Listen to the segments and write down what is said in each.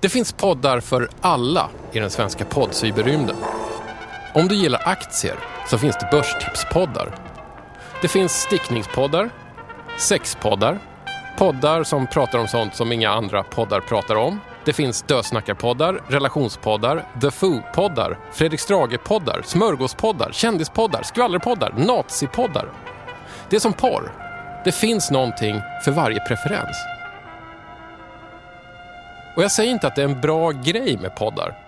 Det finns poddar för alla i den svenska poddcyberrymden. Om du gillar aktier så finns det börstipspoddar. Det finns stickningspoddar, sexpoddar, poddar som pratar om sånt som inga andra poddar pratar om. Det finns dösnackarpoddar, relationspoddar, The Foo-poddar, Fredrik Strage-poddar, smörgåspoddar, kändispoddar, skvallerpoddar, nazipoddar. Det är som porr. Det finns någonting för varje preferens. Och jag säger inte att det är en bra grej med poddar.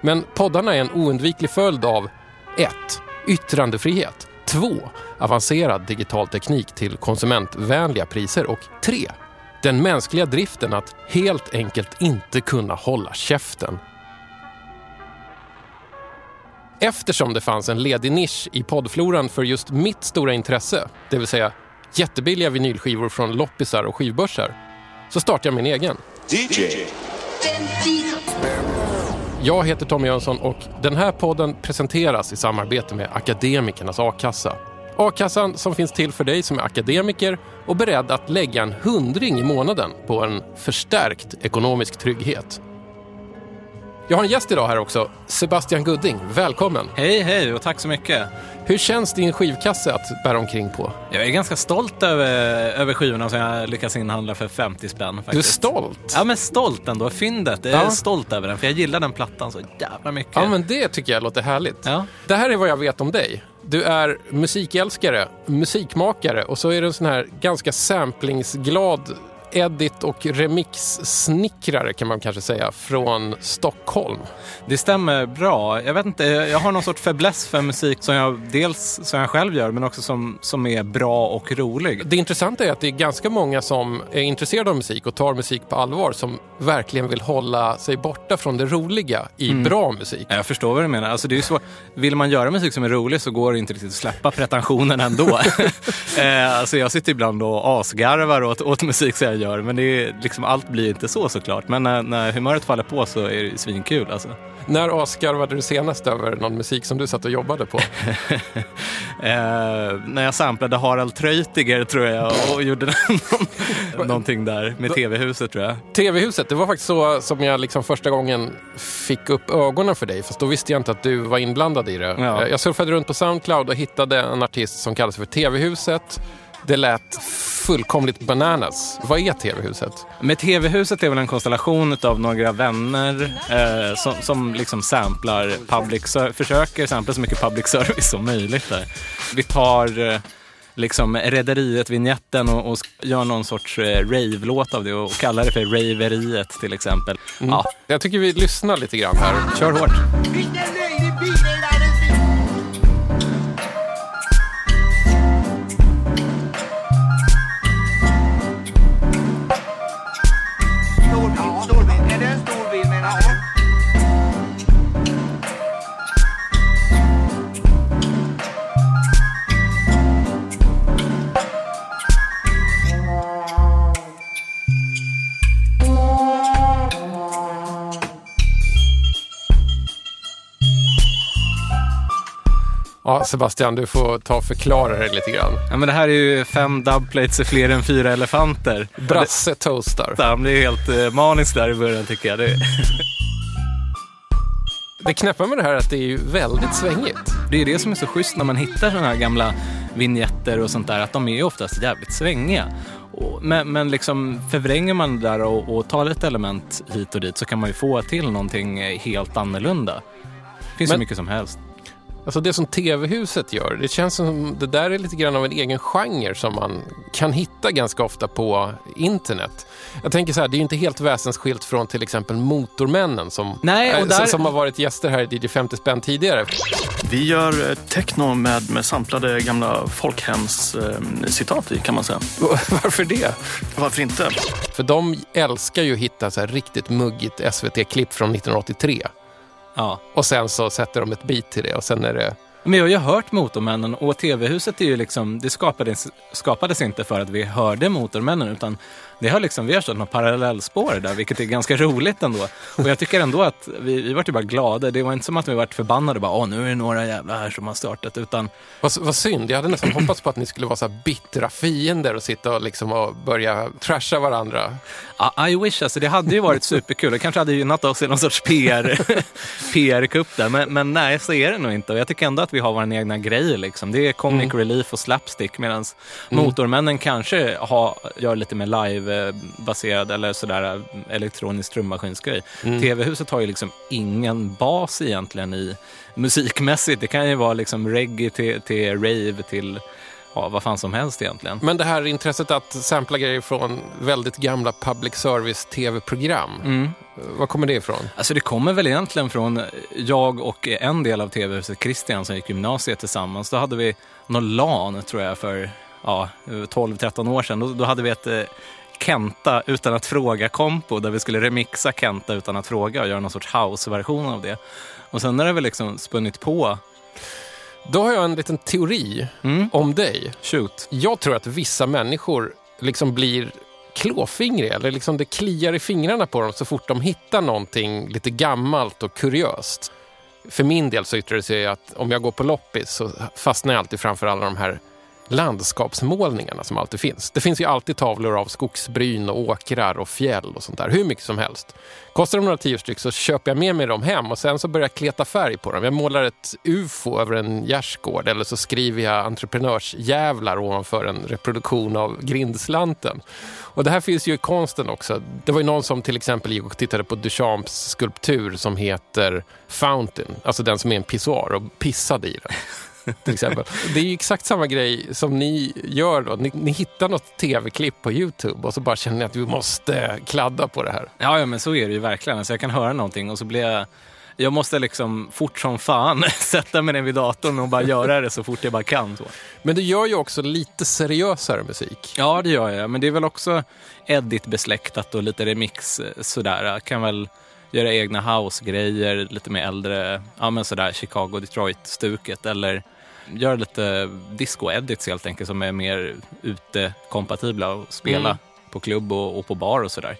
Men poddarna är en oundviklig följd av 1. Yttrandefrihet. 2. Avancerad digital teknik till konsumentvänliga priser. Och 3. Den mänskliga driften att helt enkelt inte kunna hålla käften. Eftersom det fanns en ledig nisch i poddfloran för just mitt stora intresse, det vill säga jättebilliga vinylskivor från loppisar och skivbörsar, så startade jag min egen. DJ. Jag heter Tommy Jönsson och den här podden presenteras i samarbete med Akademikernas A-kassa. A-kassan som finns till för dig som är akademiker och beredd att lägga en hundring i månaden på en förstärkt ekonomisk trygghet. Jag har en gäst idag här också, Sebastian Gudding. Välkommen! Hej, hej och tack så mycket. Hur känns din skivkasse att bära omkring på? Jag är ganska stolt över, över skivorna som jag lyckas inhandla för 50 spänn. Faktiskt. Du är stolt? Ja, men stolt ändå. Fyndet. Jag är ja. stolt över den, för jag gillar den plattan så jävla mycket. Ja, men det tycker jag låter härligt. Ja. Det här är vad jag vet om dig. Du är musikälskare, musikmakare och så är du en sån här ganska samplingsglad edit och remix-snickrare kan man kanske säga från Stockholm. Det stämmer bra. Jag vet inte, jag har någon sorts fäbless för musik som jag dels som jag själv gör men också som, som är bra och rolig. Det intressanta är att det är ganska många som är intresserade av musik och tar musik på allvar som verkligen vill hålla sig borta från det roliga i mm. bra musik. Jag förstår vad du menar. Alltså det är så, vill man göra musik som är rolig så går det inte riktigt att släppa pretensionen ändå. Eh, alltså jag sitter ibland och asgarvar åt, åt musik som jag gör. Men det är, liksom, allt blir inte så såklart. Men när, när humöret faller på så är det svinkul. Alltså. När asgarvade du senast över någon musik som du satt och jobbade på? eh, när jag samplade Harald Treutiger tror jag och gjorde någon, någonting där med TV-huset tror jag. TV-huset, det var faktiskt så som jag liksom första gången fick upp ögonen för dig. Fast då visste jag inte att du var inblandad i det. Ja. Jag surfade runt på Soundcloud och hittade en artist som kallades för TV-huset. Det lät fullkomligt bananas. Vad är TV-huset? Med TV-huset är väl en konstellation av några vänner eh, som, som liksom samplar public försöker sampla så mycket public service som möjligt. Där. Vi tar eh, liksom Rederiet-vinjetten och, och gör någon sorts eh, rave-låt av det och kallar det för Raveriet till exempel. Mm. Ja. Jag tycker vi lyssnar lite grann här. Kör hårt. Ja, Sebastian, du får ta och förklara det lite grann. Ja, men det här är ju fem dubplates är fler än fyra elefanter. Brasse toastar. Det är helt eh, maniskt där i början tycker jag. Det... det knäppa med det här är att det är ju väldigt svängigt. Det är det som är så schysst när man hittar sådana här gamla vignetter och sånt där, att de är oftast jävligt svängiga. Men, men liksom förvränger man det där och, och tar lite element hit och dit så kan man ju få till någonting helt annorlunda. Det finns men, så mycket som helst. Alltså det som TV-huset gör, det känns som det där är lite grann av en egen genre som man kan hitta ganska ofta på internet. Jag tänker så här, det är inte helt väsensskilt från till exempel Motormännen som, Nej, och där... som har varit gäster här i DJ 50 spänn tidigare. Vi gör eh, techno med, med samplade gamla folkhemscitat eh, i kan man säga. Varför det? Varför inte? För de älskar ju att hitta så här riktigt muggigt SVT-klipp från 1983. Ja. Och sen så sätter de ett beat till det och sen är det... Men jag har ju hört Motormännen och TV-huset är ju liksom, det skapades, skapades inte för att vi hörde Motormännen utan det har liksom, vi har kört något parallellspår där, vilket är ganska roligt ändå. Och jag tycker ändå att vi, vi var ju bara glada. Det var inte som att vi varit förbannade bara, åh nu är det några jävla här som har startat, utan Vad, vad synd, jag hade nästan hoppats på att ni skulle vara så här bittra fiender och sitta och, liksom och börja trasha varandra. Ja, I wish, alltså det hade ju varit superkul. Det kanske hade gynnat oss i någon sorts PR, PR-kupp där. Men, men nej, så är det nog inte. Och jag tycker ändå att vi har vår egna grej. Liksom. Det är comic relief och slapstick. Medan Motormännen kanske har, gör lite mer live-baserad eller sådär elektronisk trummaskinsgrej. TV-huset har ju liksom ingen bas egentligen i musikmässigt. Det kan ju vara liksom reggae till, till rave till ja, vad fan som helst egentligen. Men det här intresset att sampla grejer från väldigt gamla public service tv-program, var kommer det ifrån? Alltså det kommer väl egentligen från jag och en del av TV-huset, Christian, som gick gymnasiet tillsammans. Då hade vi någon LAN, tror jag, för ja, 12-13 år sedan. Då, då hade vi ett eh, Kenta utan att fråga-kompo där vi skulle remixa Kenta utan att fråga och göra någon sorts house-version av det. Och sen har det väl liksom spunnit på. Då har jag en liten teori om dig. Shoot. Jag tror att vissa människor liksom blir klåfingriga, eller liksom det kliar i fingrarna på dem så fort de hittar någonting lite gammalt och kuriöst. För min del så yttrar det sig att om jag går på loppis så fastnar jag alltid framför alla de här landskapsmålningarna som alltid finns. Det finns ju alltid tavlor av skogsbryn och åkrar och fjäll och sånt där, hur mycket som helst. Kostar de några tio styck så köper jag med mig dem hem och sen så börjar jag kleta färg på dem. Jag målar ett ufo över en gärdsgård eller så skriver jag entreprenörsjävlar ovanför en reproduktion av grindslanten. Och det här finns ju i konsten också. Det var ju någon som till exempel gick och tittade på Duchamps skulptur som heter Fountain, alltså den som är en pissoar och pissade i den. till exempel. Det är ju exakt samma grej som ni gör då. Ni, ni hittar något tv-klipp på Youtube och så bara känner ni att vi måste kladda på det här. Ja, ja, men så är det ju verkligen. Alltså jag kan höra någonting och så blir jag... Jag måste liksom fort som fan sätta mig ner vid datorn och bara göra det så fort jag bara kan. Så. Men du gör ju också lite seriösare musik. Ja, det gör jag. Men det är väl också edit-besläktat och lite remix eh, sådär. Jag kan väl göra egna house-grejer, lite mer äldre, ja men sådär Chicago-Detroit-stuket. Eller göra lite disco-edits helt enkelt som är mer ute-kompatibla och spela Mm. på klubb och, och på bar och sådär.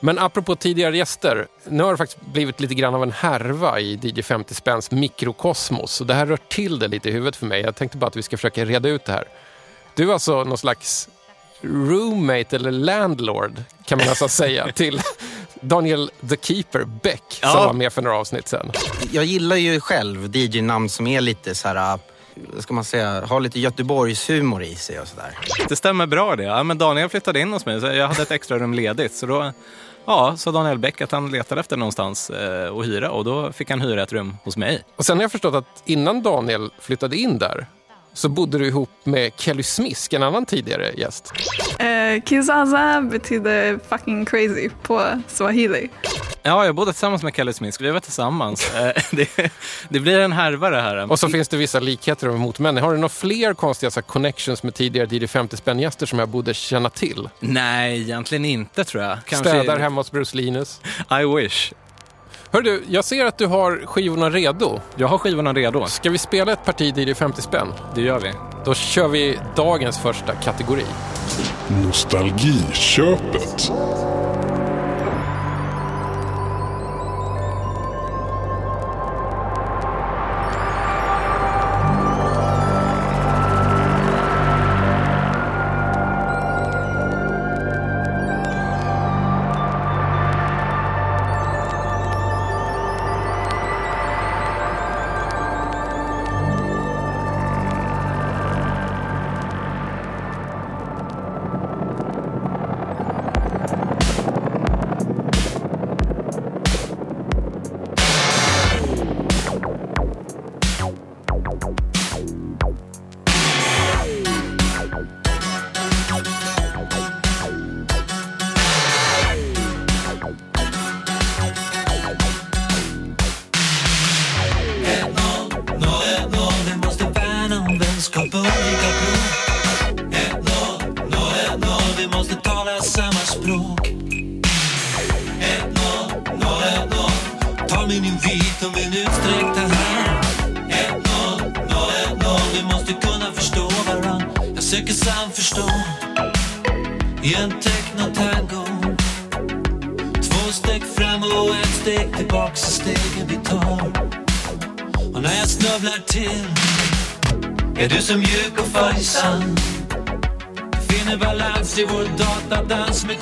Men apropå tidigare gäster, nu har det faktiskt blivit lite grann av en härva i DJ 50 spänns mikrokosmos. Och det här rör till det lite i huvudet för mig. Jag tänkte bara att vi ska försöka reda ut det här. Du är alltså någon slags roommate eller landlord, kan man nästan säga, till Daniel the Keeper Beck som Ja. var med för några avsnitt sen. Jag gillar ju själv DJ-namn som är lite så här, ska man säga, har lite Göteborgshumor i sig och sådär. Det stämmer bra det. Ja, men Daniel flyttade in hos mig, så jag hade ett extra rum ledigt. Så då ja, sa Daniel Bäck att han letade efter någonstans eh, att hyra och då fick han hyra ett rum hos mig. Och sen har jag förstått att innan Daniel flyttade in där så bodde du ihop med Kelly Smisk, en annan tidigare gäst. Eh, Kizaza betyder fucking crazy på swahili. Ja, jag bodde tillsammans med Kelly Smith. Vi var tillsammans. Eh, det, det blir en härva det här. Och så finns det vissa likheter med Motmännen. Har du några fler konstiga så här, connections med tidigare DJ 50 spänn-gäster som jag borde känna till? Nej, egentligen inte tror jag. Kanske... Städar hemma hos Bruce Linus. I wish. Hör du, jag ser att du har skivorna redo. Jag har skivorna redo. Ska vi spela ett parti DJ 50 spänn? Det gör vi. Då kör vi dagens första kategori. Nostalgiköpet.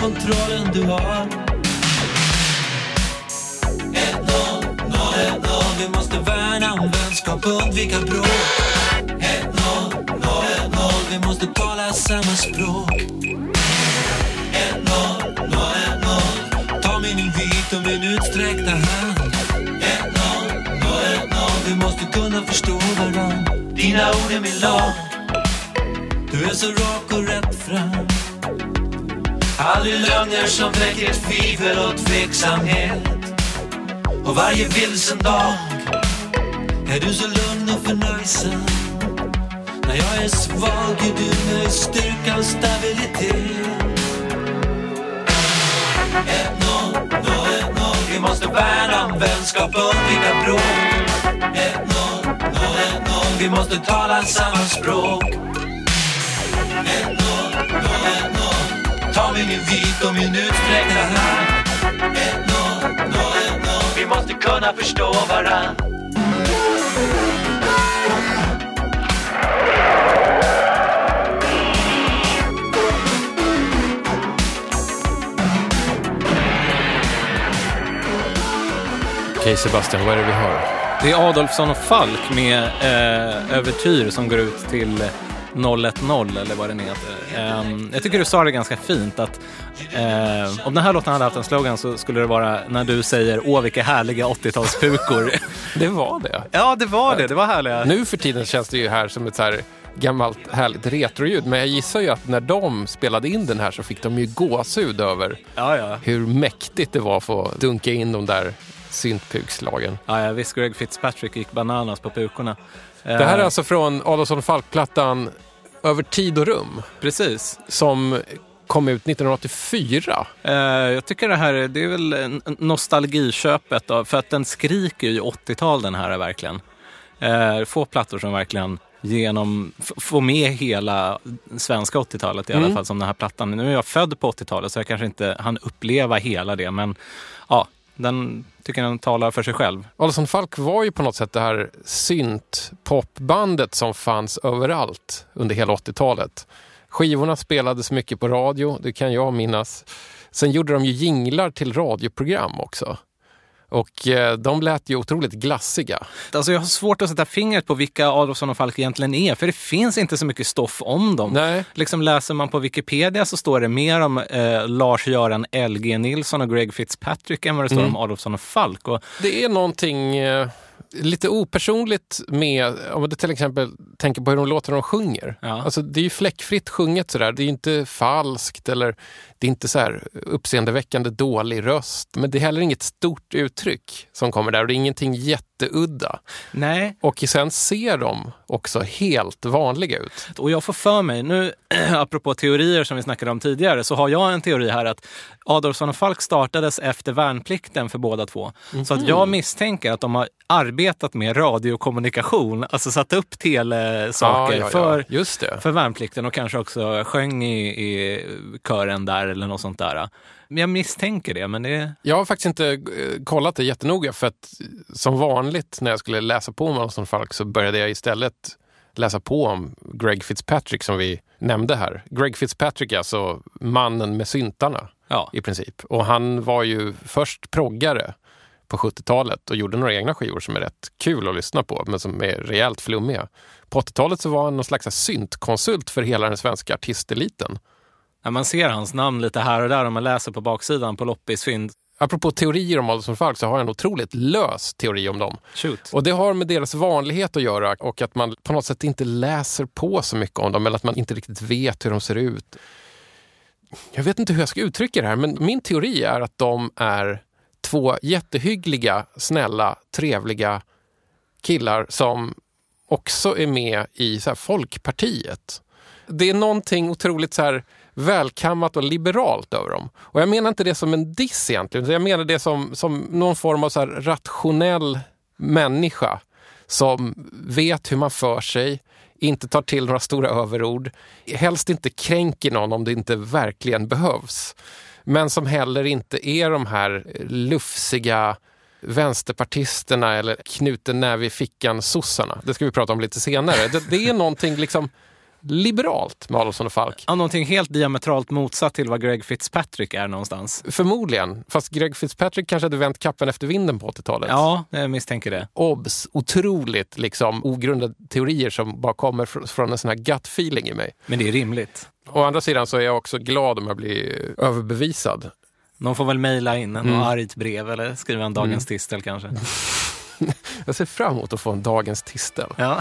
Kontrollen du har. 1-0, 0-1-0, vi måste värna om vänskap och undvika bråk. 1-0, 0-1-0, vi måste tala samma språk. 1-0, 0-1-0, ta min invit och min utsträckta hand. 1-0, 0-1-0, vi måste kunna förstå varann. Dina ord är min lag. Du är så rak och rätt fram. Aldrig lögner som väcker tvivel och tveksamhet. Och varje vilsen dag är du så lugn och förnöjsam. När jag är svag är du med styrka och stabilitet. 1-0, 0-1-0, vi måste värna om vänskap och undvika bråk. 1-0, 0-1-0, vi måste tala samma språk. 1-0, 0-1-0, ta min invit och min utsträckta hand. 1-0, 0-1-0, vi måste kunna förstå varann. Okej Sebastian, vad är det vi hör? Det är Adolfsson och Falk med eh, Övertyr som går ut till 010 eller vad den heter. Eh, jag tycker du sa det ganska fint att eh, om den här låten hade haft en slogan så skulle det vara när du säger åh vilka härliga 80-talspukor. Det var det. ja det var det, det var härliga. Nu för tiden känns det ju här som ett så här gammalt härligt retroljud. Men jag gissar ju att när de spelade in den här så fick de ju gåshud över Ja, ja. hur mäktigt det var att få dunka in de där syntpukslagen. Ja, ja, visst Greg Fitzpatrick gick bananas på pukorna. Eh, Det här är alltså från Adolfsson Falk-plattan Över tid och rum Precis. som kom ut 1984. Eh, jag tycker det här är- det är väl nostalgiköpet då, för att den skriker ju 80-tal den här är verkligen. Eh, få plattor som verkligen genom, f- får med hela svenska 80-talet i alla Mm. fall som den här plattan. Nu är jag född på 80-talet så jag kanske inte hann uppleva hela det men ja, den tycker jag den talar för sig själv. Alison Falk var ju på något sätt det här synt-popbandet som fanns överallt under hela 80-talet. Skivorna spelades mycket på radio, det kan jag minnas. Sen gjorde de ju jinglar till radioprogram också. Och eh, de lät ju otroligt glassiga. Alltså jag har svårt att sätta fingret på vilka Adolfsson och Falk egentligen är för det finns inte så mycket stoff om dem. Nej, Liksom läser man på Wikipedia så står det mer om eh, Lars-Göran LG Nilsson och Greg Fitzpatrick än vad det står Mm. om Adolfsson och Falk. Och, det är någonting eh, lite opersonligt med, om du till exempel tänker på hur de låter när de sjunger. Ja. Alltså, det är ju fläckfritt sjunget sådär. Det är inte falskt eller det är inte så här uppseendeväckande dålig röst. Men det är heller inget stort uttryck som kommer där och det är ingenting jätteudda. nej, Och sen ser de också helt vanliga ut. och jag får för mig, nu apropå teorier som vi snackade om tidigare, så har jag en teori här att Adolfsson och Falk startades efter värnplikten för båda två. Så att jag misstänker att de har arbetat med radiokommunikation, alltså satt upp telesaker Ja, ja, ja. för Just det. för värnplikten och kanske också sjöng i, i kören där eller något sånt där. Jag misstänker det, men det... Jag har faktiskt inte eh, kollat det jättenoga för att som vanligt när jag skulle läsa på om Adolfsson Falk så började jag istället läsa på om Greg Fitzpatrick som vi nämnde här. Greg Fitzpatrick är alltså mannen med syntarna Ja. i princip. Och han var ju först proggare på 70-talet och gjorde några egna skivor som är rätt kul att lyssna på men som är rejält flummiga. På 80-talet så var han någon slags syntkonsult för hela den svenska artisteliten. Ja, man ser hans namn lite här och där om man läser på baksidan på loppisfynd. Apropå teorier om Adolfsson Falk så har jag en otroligt lös teori om dem. Shoot. Och det har med deras vanlighet att göra och att man på något sätt inte läser på så mycket om dem eller att man inte riktigt vet hur de ser ut. Jag vet inte hur jag ska uttrycka det här men min teori är att de är två jättehyggliga, snälla, trevliga killar som också är med i så Folkpartiet. Det är någonting otroligt så här välkammat och liberalt över dem. Och jag menar inte det som en diss egentligen, utan jag menar det som, som någon form av så här rationell människa som vet hur man för sig, inte tar till några stora överord, helst inte kränker någon om det inte verkligen behövs. Men som heller inte är de här lufsiga vänsterpartisterna eller knuten näve i fickan-sossarna. Det ska vi prata om lite senare. Det, det är någonting liksom liberalt med Adolfsson och Falk. Ja, någonting helt diametralt motsatt till vad Greg Fitzpatrick är någonstans. Förmodligen. Fast Greg Fitzpatrick kanske hade vänt kappen efter vinden på 80-talet. Ja, jag misstänker det. Obs! Otroligt liksom, ogrundade teorier som bara kommer fr- från en sån här gut feeling i mig. Men det är rimligt. Å andra sidan så är jag också glad om jag blir överbevisad. Någon får väl mejla in en Mm. argt brev eller skriva en dagens tistel kanske. Jag ser fram emot att få en dagens tistel. Ja.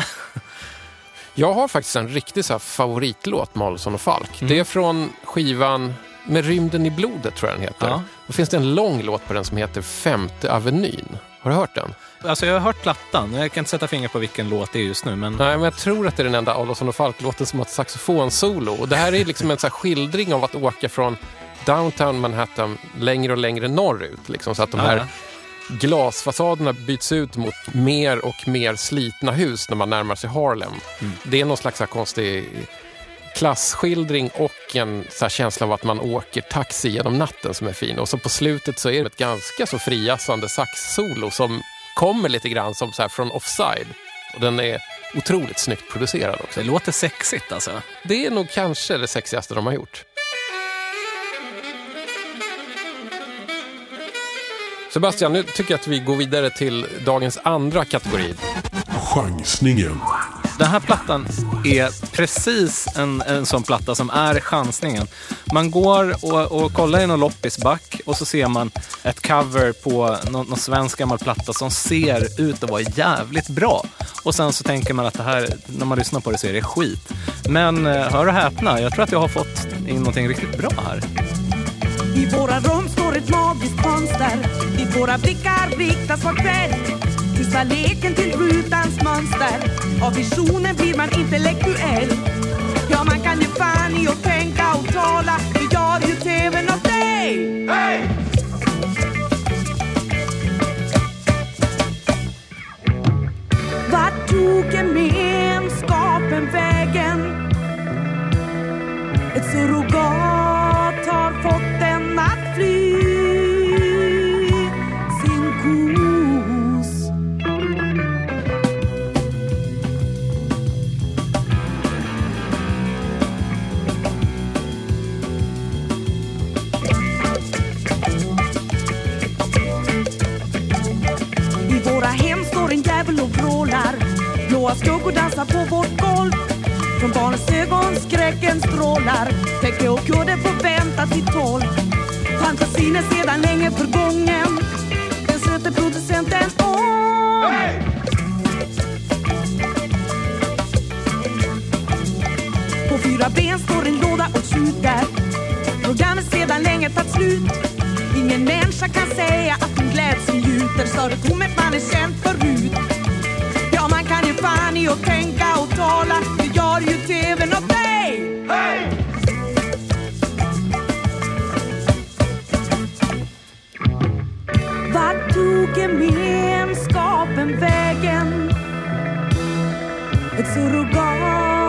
Jag har faktiskt en riktig så favoritlåt med Adolfsson och Falk. Mm. Det är från skivan Med rymden i blodet tror jag den heter. Ja. Då finns det en lång låt på den som heter Femte Avenyn. Har du hört den? Alltså jag har hört plattan. Jag kan inte sätta fingret på vilken låt det är just nu. Men Nej, men jag tror att det är den enda Adolfsson och Falk-låten som har ett saxofonsolo. Och det här är liksom en så skildring av att åka från downtown Manhattan längre och längre norrut. Liksom, så att de här. Glasfasaderna byts ut mot mer och mer slitna hus när man närmar sig Harlem. Mm. Det är någon slags konstig klasskildring och en så känsla av att man åker taxi genom natten som är fin. Och så på slutet så är det ett ganska så friassande saxsolo som kommer lite grann som så här från offside. Och den är otroligt snyggt producerad också. det låter sexigt alltså. Det är nog kanske det sexigaste de har gjort. Sebastian, nu tycker jag att vi går vidare till dagens andra kategori. Chansningen. Den här plattan är precis en, en sån platta som är chansningen. Man går och, och kollar i någon loppisback och så ser man ett cover på någon, någon svensk gammal platta som ser ut att vara jävligt bra. Och sen så tänker man att det här, när man lyssnar på det så är det skit. Men eh, hör och häpna, jag tror att jag har fått in någonting riktigt bra här. I våra rum står ett magiskt fönster Dit våra blickar riktas var kväll Tysta leken till rutans mönster Av visionen blir man intellektuell. Ja, man kan ju fan i att tänka och tala. Det gör ju TVn åt dig? Vart tog gemenskapen vägen? Ett surrogat Blåa skuggor dansar på vårt golv. Från barnens ögon skräcken strålar. Täcke och kudde får vänta till tolv Fantasin är sedan länge förgången. Den sätter producenten om På fyra ben står en låda och tjuter Programmet sedan länge tagit slut. Ingen människa kan säga att hon gläds och njuter Större tomhet man är känd förut fan i att tänka och tala. Det gör ju TVn åt dig. Vart tog gemenskapen vägen? Ett surrogat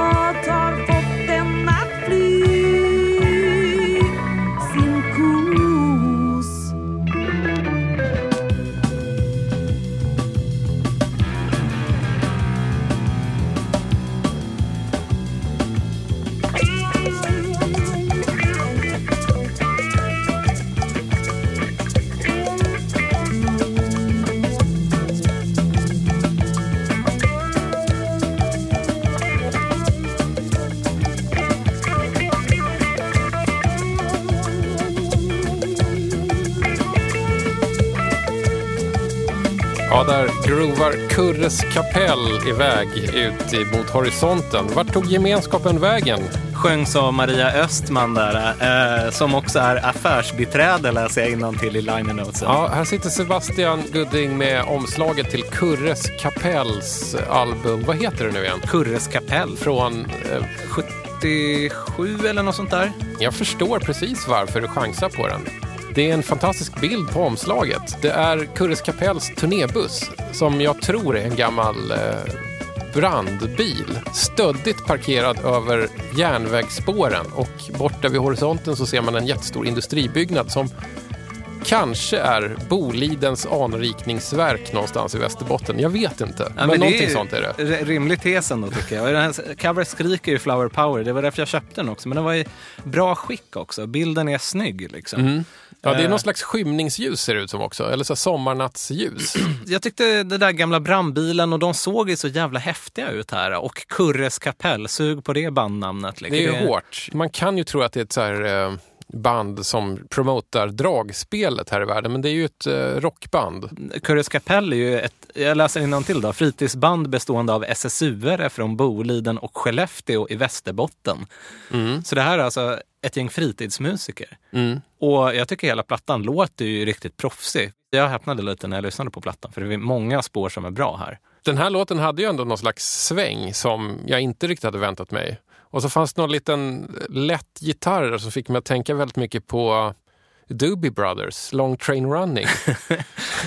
Ja, där groovar Kurres kapell iväg ut mot horisonten. Vart tog gemenskapen vägen? Sjöngs av Maria Östman där, eh, som också är affärsbiträde läser jag innantill i liner notesen. Ja, här sitter Sebastian Gudding med omslaget till Kurres kapells album. Vad heter det nu igen? Kurres kapell. Från... Eh, 77 eller något sånt där. jag förstår precis varför du chansar på den. Det är en fantastisk bild på omslaget. Det är Kurres kapells turnébuss som jag tror är en gammal eh, brandbil stöddigt parkerad över järnvägsspåren och borta vid horisonten så ser man en jättestor industribyggnad som kanske är Bolidens anrikningsverk någonstans i Västerbotten. Jag vet inte, men, det någonting är sånt är det. Rimlig tes ändå tycker jag. Och Den här coveret skriker ju flower power. Det var därför jag köpte den också. Men den var i bra skick också. Bilden är snygg liksom. Mm. Ja, det är Eh. någon slags skymningsljus ser det ut som också, eller så sommarnattsljus. Jag tyckte det där gamla brandbilen och de såg ju så jävla häftiga ut här. Och Kurres kapell, sug på det bandnamnet. Liksom. Det är ju hårt. Man kan ju tro att det är ett så här, eh, band som promotar dragspelet här i världen, men det är ju ett eh, rockband. Kurres kapell är ju ett, jag läser till då, fritidsband bestående av SSU-are från Boliden och Skellefteå i Västerbotten. Så det här är alltså ett gäng fritidsmusiker. Mm. Och jag tycker hela plattan låter ju riktigt proffsig. Jag häpnade lite när jag lyssnade på plattan, för det är många spår som är bra här. Den här låten hade ju ändå någon slags sväng som jag inte riktigt hade väntat mig. Och så fanns det någon liten lätt gitarr som fick mig att tänka väldigt mycket på Doobie Brothers, Long Train Running.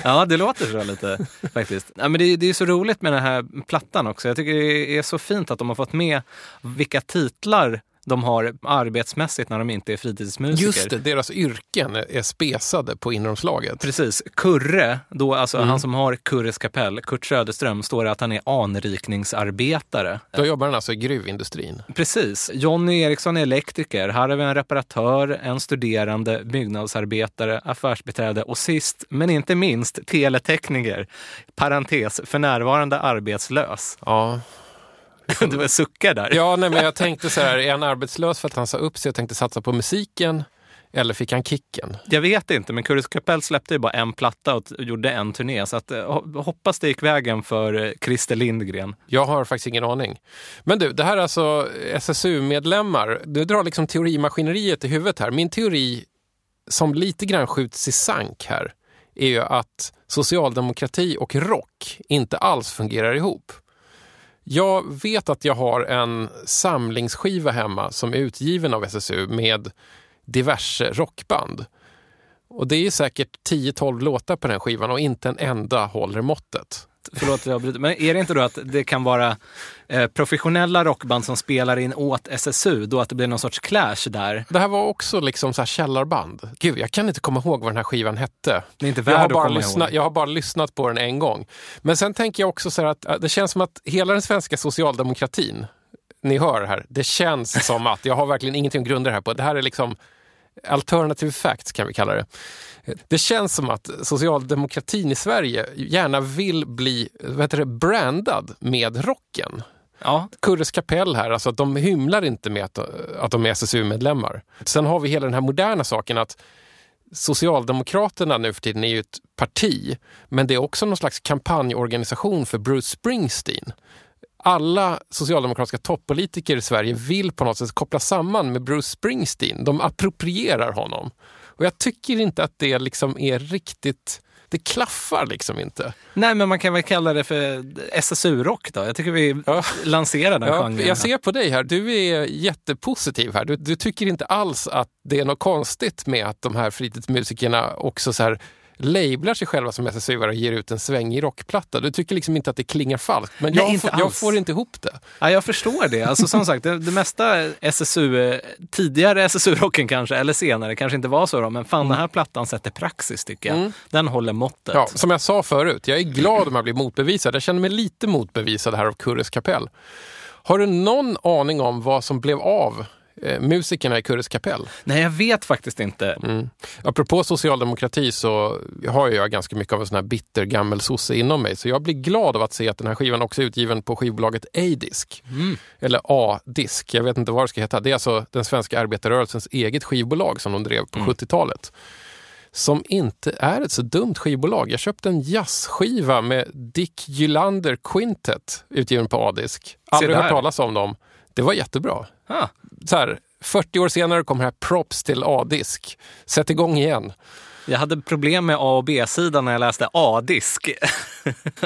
Ja, det låter så lite faktiskt. Ja, men det, det är så roligt med den här plattan också. Jag tycker det är så fint att de har fått med vilka titlar de har arbetsmässigt när de inte är fritidsmusiker. Just det, deras yrken är spesade på inneromslaget. Precis. Kurre, då alltså Mm. han som har Kurres kapell, Kurt Söderström, står det att han är anrikningsarbetare. Då jobbar han alltså i gruvindustrin. Precis. Jonny Eriksson är elektriker. Här har vi en reparatör, en studerande, byggnadsarbetare, affärsbiträde och sist men inte minst teletekniker. Parentes, för närvarande arbetslös. Ja, Du var suckar där. ja nej, men jag tänkte så här, är han arbetslös för att han sa upp sig och tänkte satsa på musiken? Eller fick han kicken? Jag vet inte, men Kurres kapell släppte ju bara en platta och gjorde en turné. Så att, eh, ho- hoppas det gick vägen för eh, Christer Lindgren. Jag har faktiskt ingen aning. Men du, det här är alltså SSU-medlemmar. Du drar liksom teorimaskineriet i huvudet här. Min teori som lite grann skjuts i sank här är ju att socialdemokrati och rock inte alls fungerar ihop. Jag vet att jag har en samlingsskiva hemma som är utgiven av SSU med diverse rockband. Och det är säkert 10-12 låtar på den skivan och inte en enda håller måttet. Förlåt att jag bryter. Men är det inte då att det kan vara eh, professionella rockband som spelar in åt SSU, då att det blir någon sorts clash där? Det här var också liksom så här källarband. Gud, jag kan inte komma ihåg vad den här skivan hette. Det är inte Jag värd har, att bara lyssnat, jag har bara lyssnat på den en gång. Men sen tänker jag också så här att äh, det känns som att hela den svenska socialdemokratin, ni hör här, det känns som att, jag har verkligen ingenting att grunda det här på, det här är liksom alternative facts kan vi kalla det. Det känns som att socialdemokratin i Sverige gärna vill bli vad heter det, brandad med rocken. Ja, Kurres kapell här, alltså att de hymlar inte med att, att de är SSU-medlemmar. Sen har vi hela den här moderna saken att Socialdemokraterna nu för tiden är ju ett parti, men det är också någon slags kampanjorganisation för Bruce Springsteen. Alla socialdemokratiska toppolitiker i Sverige vill på något sätt koppla samman med Bruce Springsteen. De approprierar honom. Och jag tycker inte att det liksom är riktigt... Det klaffar liksom inte. nej men man kan väl kalla det för SSU-rock då. Jag tycker vi Ja. lanserar den Ja, genren. jag ser på dig här, du är jättepositiv här. Du, du tycker inte alls att det är något konstigt med att de här fritidsmusikerna också så här lablar sig själva som SSU och ger ut en svängig rockplatta. Du tycker liksom inte att det klingar falskt. Men Nej, jag, får, jag får inte ihop det. Ja, jag förstår det. Alltså, som sagt, det, det mesta SSU, tidigare SSU-rocken kanske, eller senare, kanske inte var så då, men fan den här plattan sätter praxis tycker jag. Den håller måttet. Ja, som jag sa förut, jag är glad om jag blir motbevisad. Jag känner mig lite motbevisad här av Kurres kapell. Har du någon aning om vad som blev av eh, musikerna i Kurres kapell? Nej, jag vet faktiskt inte. Mm. Apropå socialdemokrati så har jag ganska mycket av en sån här bitter gammel sosse inom mig. Så jag blir glad av att se att den här skivan också är utgiven på skivbolaget A-disk. Eller A-disk, jag vet inte vad det ska heta. Det är alltså den svenska arbetarrörelsens eget skivbolag som de drev på 70-talet. Som inte är ett så dumt skivbolag. Jag köpte en jazzskiva med Dick Gylander Quintet utgiven på A-disk. Aldrig hört talas om dem. Det var jättebra Ah, så här, 40 år senare kommer här props till A-disk. Sätt igång igen. jag hade problem med A och B-sidan när jag läste A-disk.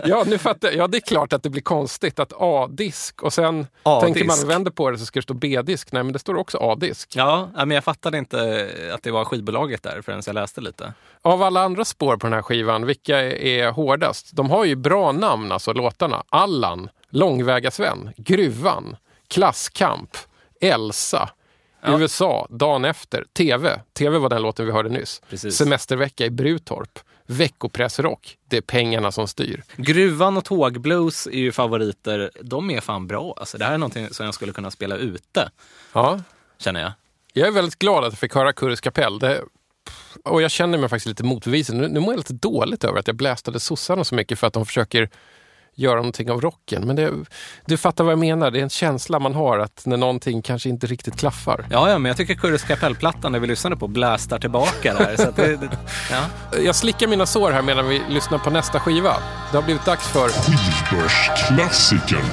Ja, nu fattar jag. Ja, det är klart att det blir konstigt att A-disk och sen tänker man vänder på det så ska det stå B-disk. Nej, men det står också A-disk. ja, men jag fattade inte att det var skivbolaget där förrän jag läste lite. Av alla andra spår på den här skivan, vilka är hårdast? De har ju bra namn, alltså låtarna. Allan, Långväga Sven, Gruvan, Klasskamp, Elsa, Ja. USA, dagen efter, TV. TV var den låten vi hörde nyss. Precis. Semestervecka i Brutorp. Veckopressrock. Det är pengarna som styr. Gruvan och tågblues är ju favoriter. De är fan bra. Alltså, det här är någonting som jag skulle kunna spela ute, Ja, känner jag. jag är väldigt glad att jag fick höra Kurres kapell. Det, och jag känner mig faktiskt lite motbevisad. Nu, nu mår jag lite dåligt över att jag blästade sossarna så mycket för att de försöker göra någonting av rocken. Men det, du fattar vad jag menar. Det är en känsla man har att när någonting kanske inte riktigt klaffar. Ja, ja, men jag tycker Kurres kapellplattan, när vi lyssnade på, blästar tillbaka där. Så att det, det, ja. Jag slickar mina sår här medan vi lyssnar på nästa skiva. Det har blivit dags för Skivbörsklassikern.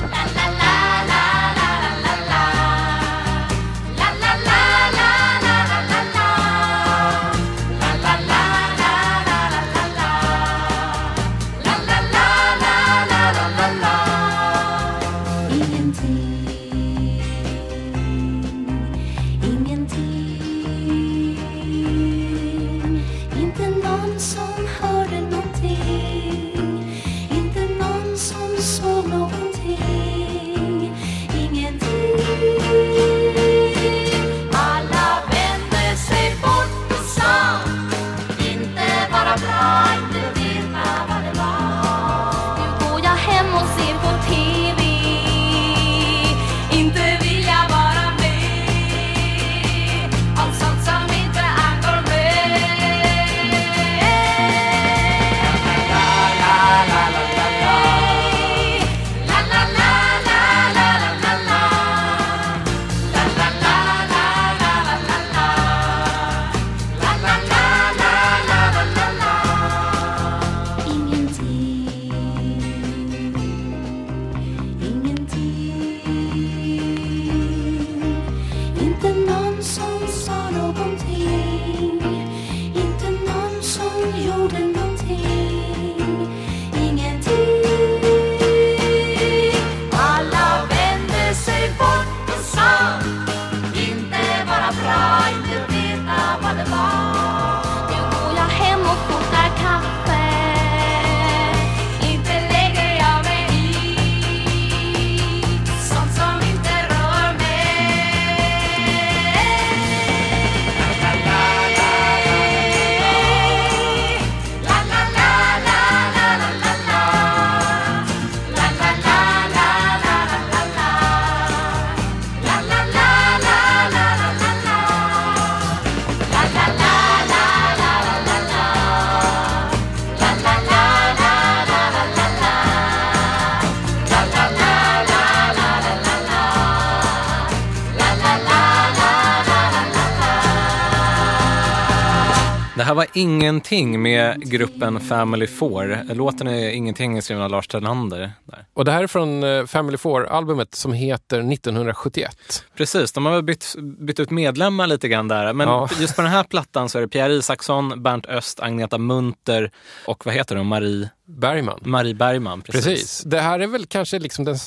Det här var Ingenting med gruppen Family Four. Låten är Ingenting skriven av Lars Terlander. Där. Och det här är från eh, Family Four-albumet som heter 1971. Precis, de har väl bytt, bytt ut medlemmar lite grann där. Men Ja. just på den här plattan så är det Pierre Isaksson, Bernt Öst, Agneta Munter och vad heter de? Marie, Bergman. Marie Bergman. Precis. Precis. Det här är väl kanske liksom den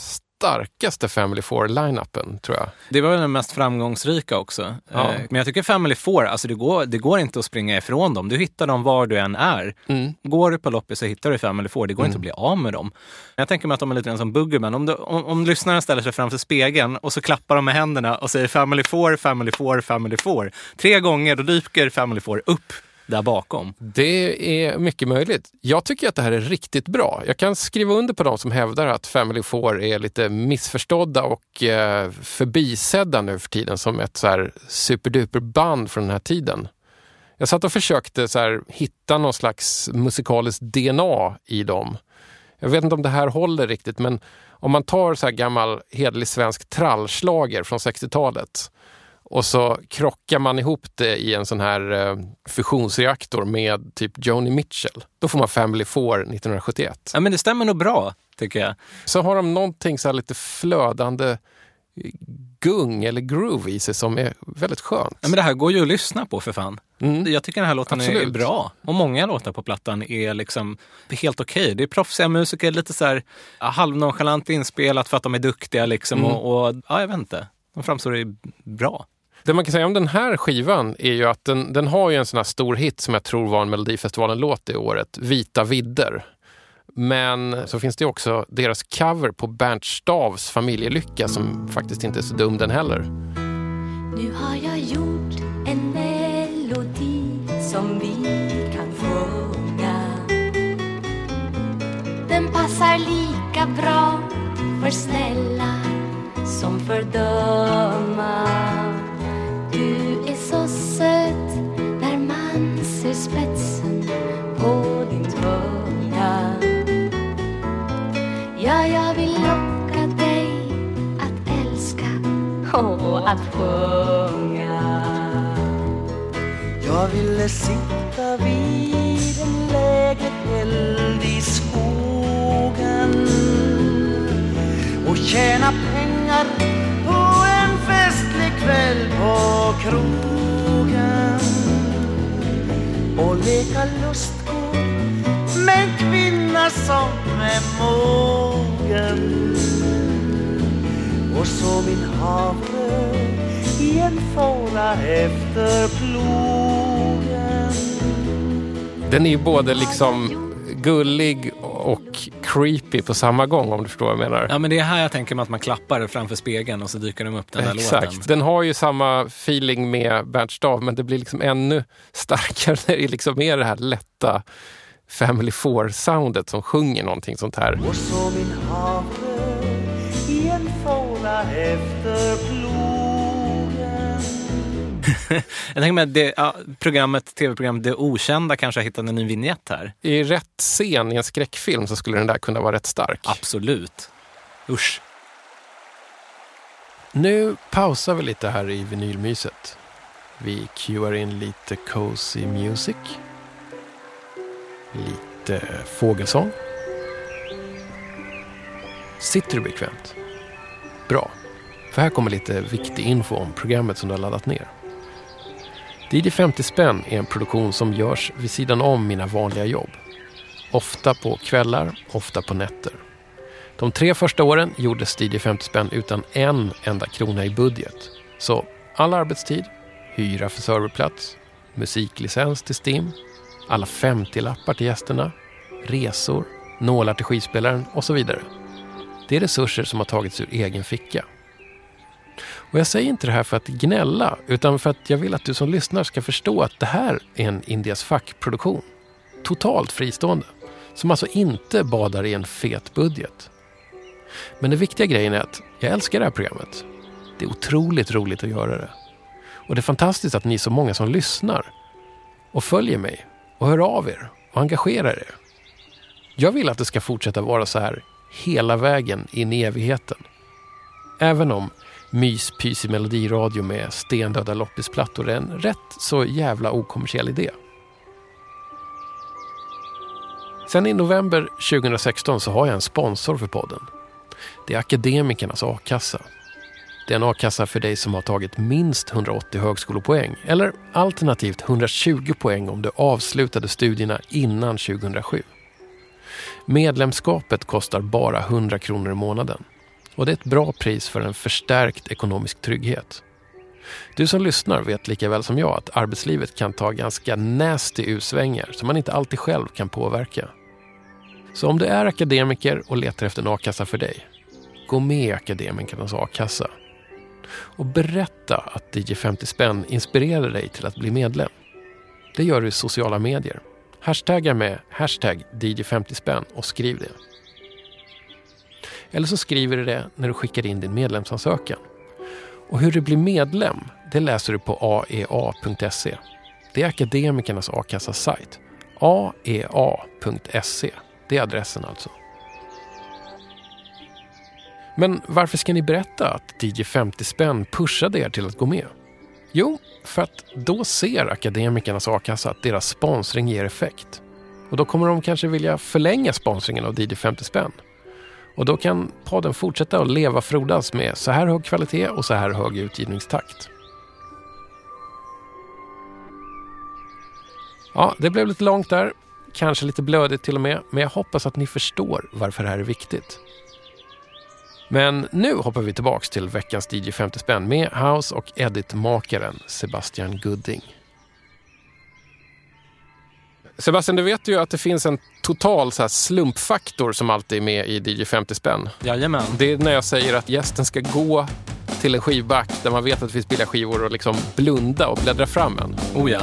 starkaste Family Four-line-upen, tror jag. Det var den mest framgångsrika också. Ja. Eh, Men jag tycker Family Four, alltså det går, det går inte att springa ifrån dem. Du hittar dem var du än är. Mm. Går du på loppis så hittar du Family Four. Det går inte att bli av med dem. Jag tänker mig att de är lite grann som Boogerman. Om, du, om, om lyssnaren ställer sig framför spegeln och så klappar de med händerna och säger Family Four, Family Four, Family Four. Tre gånger, då dyker Family Four upp där bakom. Det är mycket möjligt. Jag tycker att det här är riktigt bra. Jag kan skriva under på de som hävdar att Family Four är lite missförstådda och eh, förbisedda nu för tiden som ett så här superduper band från den här tiden. Jag satt och försökte så här, hitta någon slags musikaliskt DNA i dem. Jag vet inte om det här håller riktigt, men om man tar så här gammal hederlig svensk trallslager från 60-talet och så krockar man ihop det i en sån här eh, fusionsreaktor med typ Joni Mitchell. Då får man Family Four 1971. Ja, men det stämmer nog bra, tycker jag. Så har de någonting så här lite flödande gung eller groove i sig som är väldigt skönt. Ja, men det här går ju att lyssna på för fan. Mm. Jag tycker den här låten är, är Absolut. bra. Och många låtar på plattan är liksom helt okej. Det är proffsiga musiker, lite så här halvnonchalant inspelat för att de är duktiga liksom. Mm. Och, och ja, jag vet inte. De framstår ju bra. Det man kan säga om den här skivan är ju att den, den har ju en sån här stor hit som jag tror var en Melodifestivalen-låt det året, Vita vidder. Men så finns det också deras cover på Bernt Stavs Familjelycka som faktiskt inte är så dum den heller. Nu har jag gjort en melodi som vi kan sjunga. Den passar lika bra för snälla som för dumma. Du är så söt när man ser spetsen på din tunga. Ja, jag vill locka dig att älska och att sjunga. Jag ville sitta vid en lägereld i skogen och tjäna pengar på en fest kväll på krogen och leka lustgård med en kvinna som är mogen. Och så min havre i en fåra efter plogen. Den är ju både liksom gullig och creepy på samma gång om du förstår vad jag menar. Ja, men det är här jag tänker mig att man klappar framför spegeln och så dyker de upp den där Exakt. låten. Den har ju samma feeling med Bernt Stav men det blir liksom ännu starkare när det liksom är det här lätta Family Four-soundet som sjunger någonting sånt här. och så min havre i en fåra efter plogen Jag tänker mig att det, ja, programmet, tv-programmet Det Okända kanske har hittat en ny vignett här. I rätt scen i en skräckfilm så skulle den där kunna vara rätt stark. Absolut. Usch. Nu pausar vi lite här i vinylmyset. Vi cuear in lite cozy music. Lite fågelsång. Sitter du bekvämt? Bra. För här kommer lite viktig info om programmet som du har laddat ner. DJ 50 spänn är en produktion som görs vid sidan om mina vanliga jobb. Ofta på kvällar, ofta på nätter. De tre första åren gjordes DJ 50 spänn utan en enda krona i budget. Så all arbetstid, hyra för serverplats, musiklicens till STIM, alla 50-lappar till gästerna, resor, nålar till skivspelaren och så vidare. Det är resurser som har tagits ur egen ficka. Och jag säger inte det här för att gnälla, utan för att jag vill att du som lyssnar ska förstå att det här är en Indias fack-produktion. Totalt fristående. Som alltså inte badar i en fet budget. Men den viktiga grejen är att jag älskar det här programmet. Det är otroligt roligt att göra det. Och det är fantastiskt att ni är så många som lyssnar och följer mig och hör av er och engagerar er. Jag vill att det ska fortsätta vara så här hela vägen in i evigheten. Även om myspysig melodiradio med stendöda loppisplattor är en rätt så jävla okommersiell idé. Sen i november 2016 så har jag en sponsor för podden. Det är Akademikernas a-kassa. Det är en a-kassa för dig som har tagit minst 180 högskolepoäng eller alternativt 120 poäng om du avslutade studierna innan 2007. Medlemskapet kostar bara 100 kronor i månaden och det är ett bra pris för en förstärkt ekonomisk trygghet. Du som lyssnar vet lika väl som jag att arbetslivet kan ta ganska nasty utsvängar som man inte alltid själv kan påverka. Så om du är akademiker och letar efter en a-kassa för dig, gå med i Akademikernas a-kassa. Och berätta att DJ 50 spänn inspirerar dig till att bli medlem. Det gör du i sociala medier. Hashtagga med hashtag DJ 50 spänn och skriv det. Eller så skriver du det när du skickar in din medlemsansökan. Och hur du blir medlem, det läser du på aea.se. Det är Akademikernas a-kassas sajt. aea.se. Det är adressen alltså. Men varför ska ni berätta att DJ 50 spänn pushade er till att gå med? Jo, för att då ser Akademikernas a-kassa att deras sponsring ger effekt. Och då kommer de kanske vilja förlänga sponsringen av DJ 50 spänn. Och då kan podden fortsätta att leva frodas med så här hög kvalitet och så här hög utgivningstakt. Ja, det blev lite långt där. Kanske lite blödigt till och med. Men jag hoppas att ni förstår varför det här är viktigt. Men nu hoppar vi tillbaks till veckans DJ 50 spänn med house och edit-makaren Sebastian Gudding. Sebastian, du vet ju att det finns en total så här slumpfaktor som alltid är med i DJ 50 spänn. Jajamän. Det är när jag säger att gästen ska gå till en skivback där man vet att det finns billiga skivor och liksom blunda och bläddra fram en. Oh ja.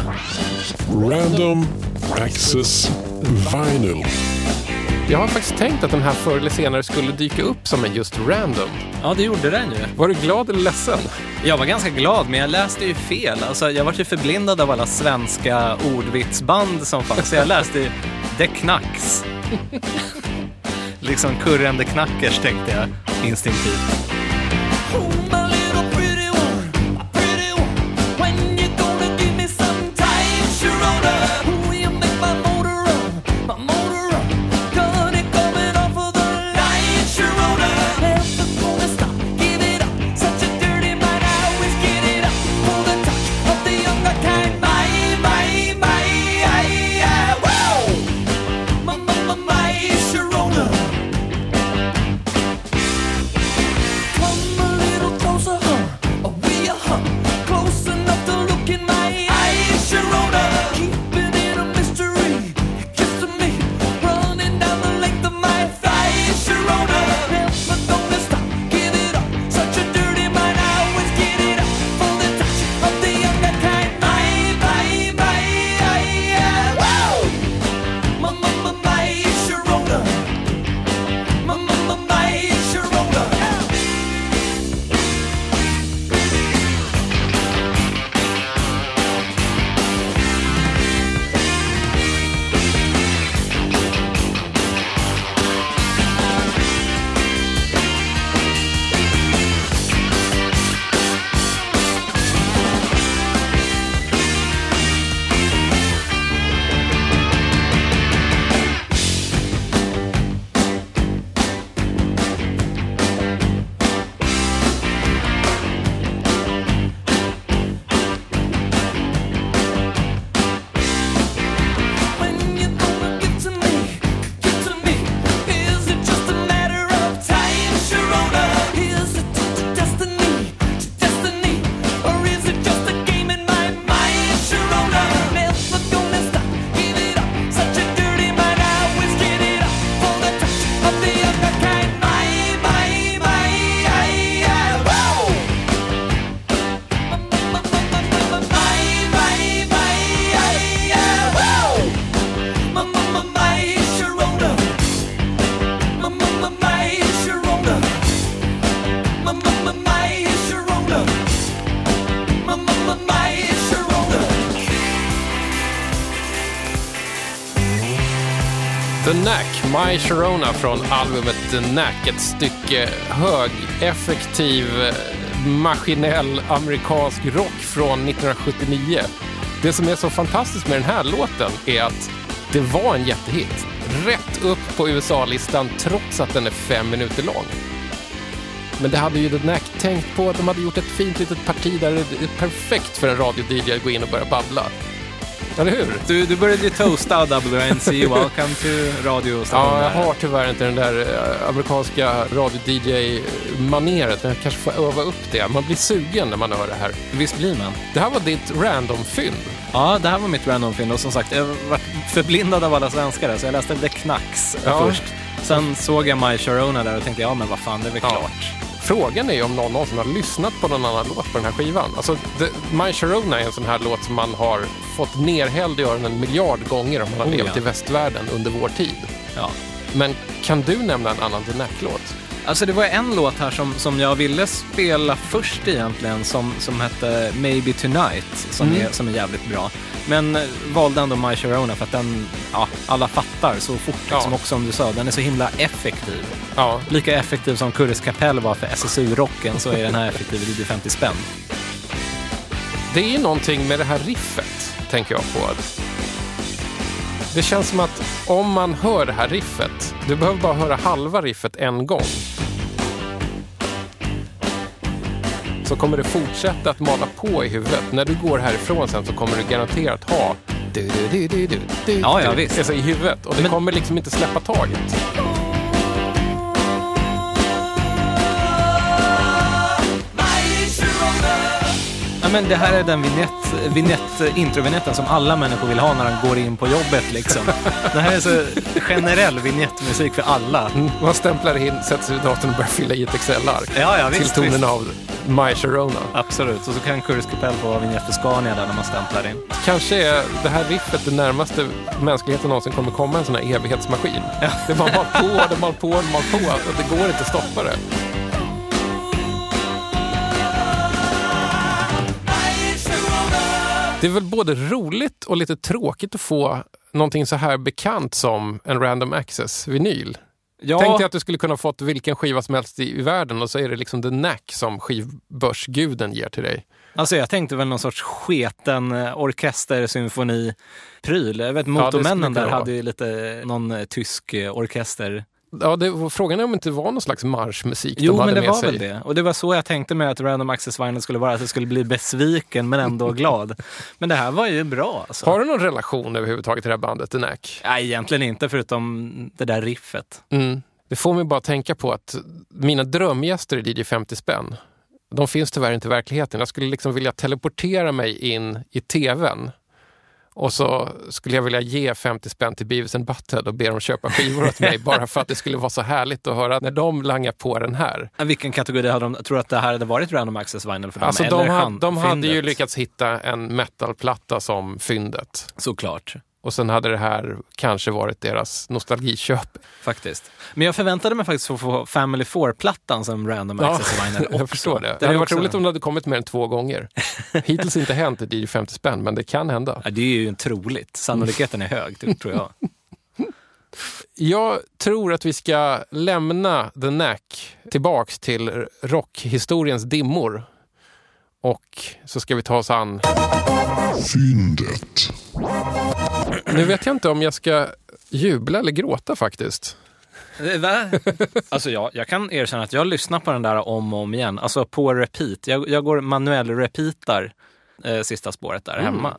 Random Access Vinyl. Jag har faktiskt tänkt att den här förr eller senare skulle dyka upp som en just random. Ja, det gjorde den ju. Var du glad eller ledsen? Jag var ganska glad, men jag läste ju fel. Alltså, jag var ju förblindad av alla svenska ordvitsband som fanns. Så jag läste ju The Knacks. liksom kurrande knackers tänkte jag instinktivt. My Sharona från albumet The Knack. Ett stycke högeffektiv, maskinell amerikansk rock från 1979. Det som är så fantastiskt med den här låten är att det var en jättehit. Rätt upp på USA-listan trots att den är fem minuter lång. Men det hade ju The Knack tänkt på. De hade gjort ett fint litet parti där det är perfekt för en radio-DJ att gå in och börja babbla. Eller hur? Du, du började ju toasta WNC, welcome to radiostationen. Ja, jag har tyvärr inte den där eh, amerikanska radio-DJ-maneret, men jag kanske får öva upp det. Man blir sugen när man hör det här. Visst blir man. Det här var ditt random-fynd. Ja, det här var mitt random-fynd och som sagt, jag var förblindad av alla svenskar där, så jag läste The Knacks Ja. först. Sen såg jag My Sharona där och tänkte, ja men vad fan, det är väl Ja. klart. Frågan är om någon någonsin har lyssnat på någon annan låt på den här skivan. Alltså, The, My Sharona är en sån här låt som man har fått nerhälld i öronen en miljard gånger om man har Oh, levt ja. i västvärlden under vår tid. Ja. Men kan du nämna en annan The Knack-låt? Alltså det var en låt här som, som jag ville spela först egentligen som, som hette Maybe Tonight som, Mm. är, som är jävligt bra. Men eh, valde ändå My Sharona för att den, ja, alla fattar så fort. Ja. Liksom också som du sa, den är så himla effektiv. Ja, Lika effektiv som Kurres Kapell var för SSU-rocken så är den här effektiv i 50 spänn. Det är någonting med det här riffet, tänker jag på. Det känns som att om man hör det här riffet, du behöver bara höra halva riffet en gång. Så kommer det fortsätta att mala på i huvudet. När du går härifrån sen så kommer du garanterat ha du, du, du, du, du, du, Ja, ja, visst. Alltså i huvudet. Och det Men- kommer liksom inte släppa taget. Ja, men det här är den vignett, vignett, introvinjetten som alla människor vill ha när de går in på jobbet. Liksom. Det här är så generell vignettmusik för alla. Man stämplar in, sätter sig vid datorn och börjar fylla i ett Excel-ark. Ja, ja, till tonen visst. av My Sharona. Absolut. Och så kan Curtis Capell få vara vignett för Scania där när man stämplar in. Kanske är det här riffet det närmaste mänskligheten någonsin kommer komma en sån här evighetsmaskin. Det bara mal på, det mal på, det mal på. Det går inte att stoppa det. Det är väl både roligt och lite tråkigt att få någonting så här bekant som en random access-vinyl. Ja. Tänk dig att du skulle kunna fått vilken skiva som helst i, i världen och så är det liksom the knack som skivbörsguden ger till dig. Alltså jag tänkte väl någon sorts sketen eh, orkestersymfoni-pryl. Jag vet Ja, Motormännen skulle där kunna hade ju lite någon eh, tysk eh, orkester. Ja, det, frågan är om det inte var någon slags marschmusik Jo, de hade men det med var sig. väl det. Och det var så jag tänkte mig att Random Access Vinyl skulle vara. Att jag skulle bli besviken men ändå glad. Men det här var ju bra alltså. Har du någon relation överhuvudtaget till det här bandet, The Knack? Nej, egentligen inte förutom det där riffet. Mm. Det får mig bara tänka på att mina drömgäster i DJ 50 spänn, de finns tyvärr inte i verkligheten. Jag skulle liksom vilja teleportera mig in i tvn och så skulle jag vilja ge 50 spänn till Beavis and Butthead och be dem köpa skivor åt mig bara för att det skulle vara så härligt att höra när de langar på den här. Vilken kategori hade de? Tror du att det här hade varit Random Access Vinyl för dem? Alltså Eller de, hand- de hade ju lyckats hitta en metalplatta som fyndet. Såklart. Och sen hade det här kanske varit deras nostalgiköp. Faktiskt. Men jag förväntade mig faktiskt att få Family 4-plattan som Random Ja, Access Vinyl också. jag förstår det. Den Det hade är varit också- roligt om det hade kommit mer än två gånger. Hittills inte hänt i DJ 50 spänn, men det kan hända. Ja, det är ju troligt. Sannolikheten är hög, det tror jag. Jag tror att vi ska lämna The Knack tillbaks till rockhistoriens dimmor. Och så ska vi ta oss an... Fyndet. Nu vet jag inte om jag ska jubla eller gråta faktiskt. Eh, Va? Alltså jag, jag kan erkänna att jag lyssnar på den där om och om igen. Alltså på repeat. Jag, jag går manuell repeatar eh, sista spåret där hemma.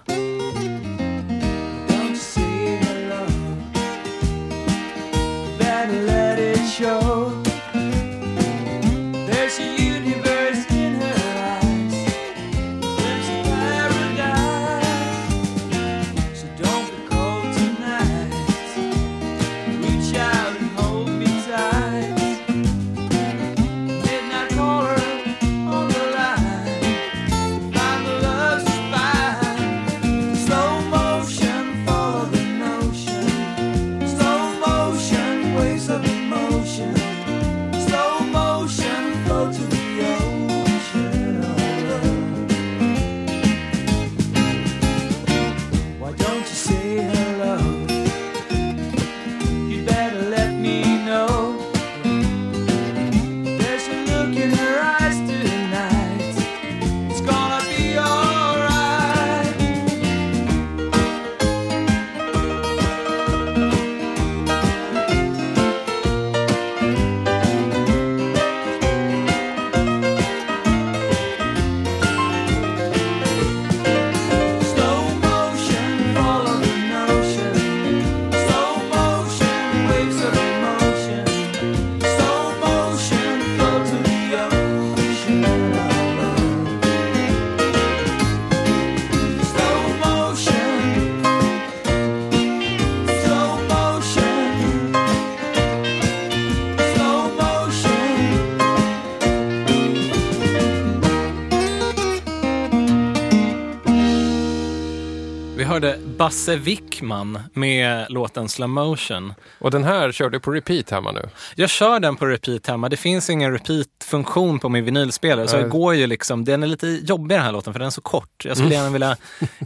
Hörde Basse Wickman med låten Slow Motion. Och den här kör du på repeat hemma nu. Jag kör den på repeat hemma. Det finns ingen repeat-funktion på min vinylspelare. Så jag går ju liksom, den är lite jobbig den här låten för den är så kort. Jag skulle gärna vilja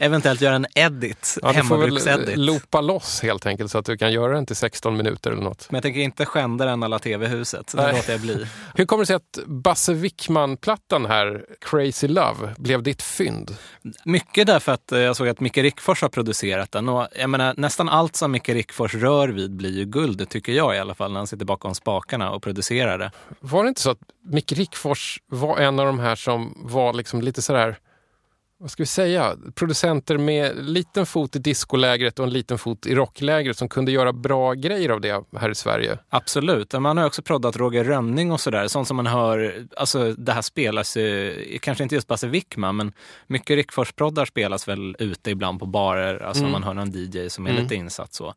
eventuellt göra en edit, Ja, du får hemmabruks-edit. loopa loss helt enkelt så att du kan göra den till 16 minuter eller något. Men jag tänker inte skända den alla tv-huset. Det låter jag bli. Hur kommer det sig att Basse Wickman-plattan här, Crazy Love, blev ditt fynd? Mycket därför att eh, jag såg att Micke Rickfors har producerat den. Och jag menar, nästan allt som Micke Rickfors rör vid blir ju guld, tycker jag i alla fall, när han sitter bakom spakarna och producerar det. Var det inte så att Micke Rickfors var en av de här som var liksom lite sådär vad ska vi säga, producenter med liten fot i discolägret och en liten fot i rocklägret som kunde göra bra grejer av det här i Sverige. Absolut. Man har också proddat Roger Rönning och sådär. Sånt som man hör, alltså det här spelas ju, kanske inte just Basse Wickman, men mycket Rickfors-proddar spelas väl ute ibland på barer. Alltså Mm. man hör någon DJ som är Mm. lite insatt så.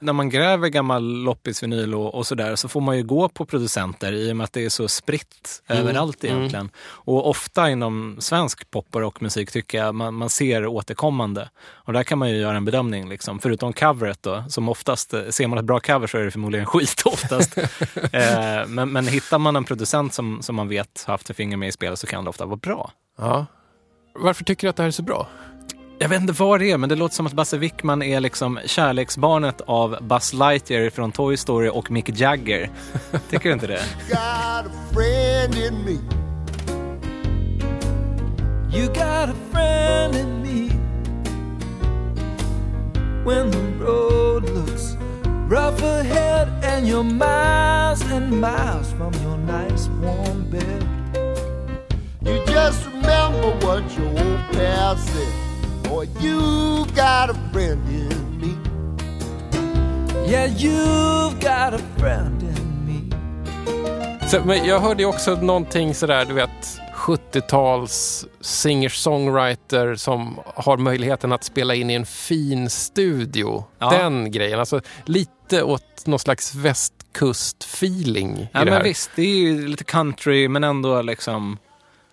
När man gräver gammal loppisvinyl och, och sådär så får man ju gå på producenter i och med att det är så spritt Mm. överallt Mm. egentligen. Och ofta inom svensk pop och rockmusik tycker jag man, man ser återkommande. Och där kan man ju göra en bedömning, liksom. förutom coveret då, som oftast, eh, ser man ett bra cover så är det förmodligen skit oftast. eh, men, men hittar man en producent som, som man vet har haft ett finger med i spelet så kan det ofta vara bra. Ja. Varför tycker du att det här är så bra? Jag vet inte vad det är, men det låter som att Basse Wickman är liksom kärleksbarnet av Buzz Lightyear från Toy Story och Mick Jagger. Tycker du inte det? got a friend in me. You got a friend in me. When the road looks rough ahead and you're miles and miles from your nice warm bed. You just remember what your old pal said. Boy, you got a friend in me. Yeah, you've got a friend in me. Så, men jag hörde ju också någonting sådär, du vet, 70-tals singer-songwriter som har möjligheten att spela in i en fin studio. Ja. Den grejen, alltså lite åt någon slags västkust-feeling i Ja, det men här. visst, det är ju lite country men ändå liksom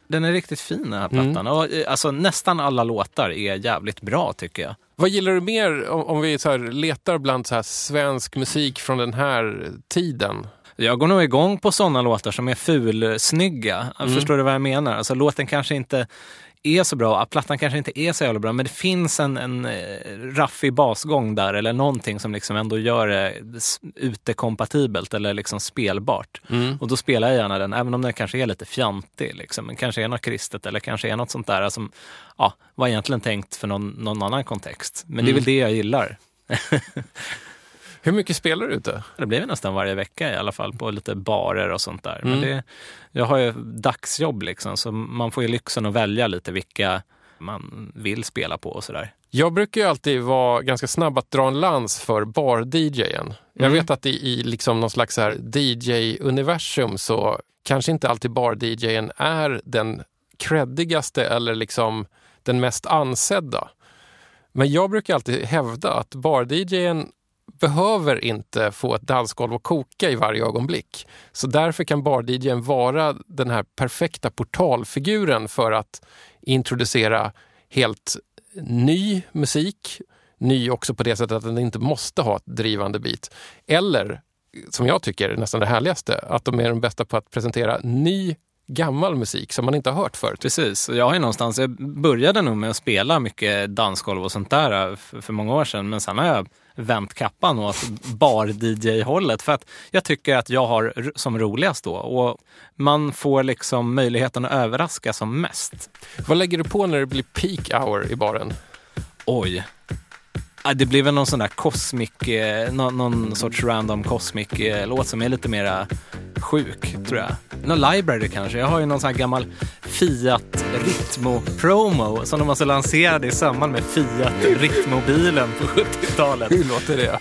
den är riktigt fin den här plattan. Och, eh, alltså, nästan alla låtar är jävligt bra tycker jag. Vad gillar du mer om, om vi så letar bland så svensk musik från den här tiden? Jag går nog igång på sådana låtar som är fulsnygga. Mm. Förstår du vad jag menar? Alltså låten kanske inte är så bra, plattan kanske inte är så jävla bra, men det finns en, en eh, raffig basgång där eller någonting som liksom ändå gör det utekompatibelt eller liksom spelbart. Mm. Och då spelar jag gärna den, även om den kanske är lite fjantig. Liksom. Men kanske är något kristet eller kanske är något sånt där som ja, var egentligen tänkt för någon, någon annan kontext. Men det är Mm. väl det jag gillar. Hur mycket spelar du ute? Det blir nästan varje vecka i alla fall på lite barer och sånt där. Men Mm. det, jag har ju dagsjobb liksom så man får ju lyxen att välja lite vilka man vill spela på och sådär. Jag brukar ju alltid vara ganska snabb att dra en lans för bar-DJen. Jag Mm. vet att i, i liksom någon slags DJ-universum så kanske inte alltid bar-DJen är den creddigaste eller liksom den mest ansedda. Men jag brukar alltid hävda att bar-DJen behöver inte få ett dansgolv att koka i varje ögonblick. Så därför kan bar-DJen vara den här perfekta portalfiguren för att introducera helt ny musik. Ny också på det sättet att den inte måste ha ett drivande beat. Eller, som jag tycker är nästan det härligaste, att de är de bästa på att presentera ny gammal musik som man inte har hört förut. Precis, och jag har ju någonstans, jag började nog med att spela mycket dansgolv och sånt där eh, för, för många år sedan, men sen har jag vänt kappan åt bar-DJ-hållet för att jag tycker att jag har som roligast då och man får liksom möjligheten att överraska som mest. Vad lägger du på när det blir peak hour i baren? Oj. Det blir väl någon sån där cosmic, eh, någon, någon sorts random cosmic eh, låt som är lite mera sjuk, tror jag. Någon library kanske. Jag har ju någon sån här gammal Fiat Ritmo-promo som de alltså lanserade i samband med Fiat Ritmo-bilen på 70-talet. Hur låter det?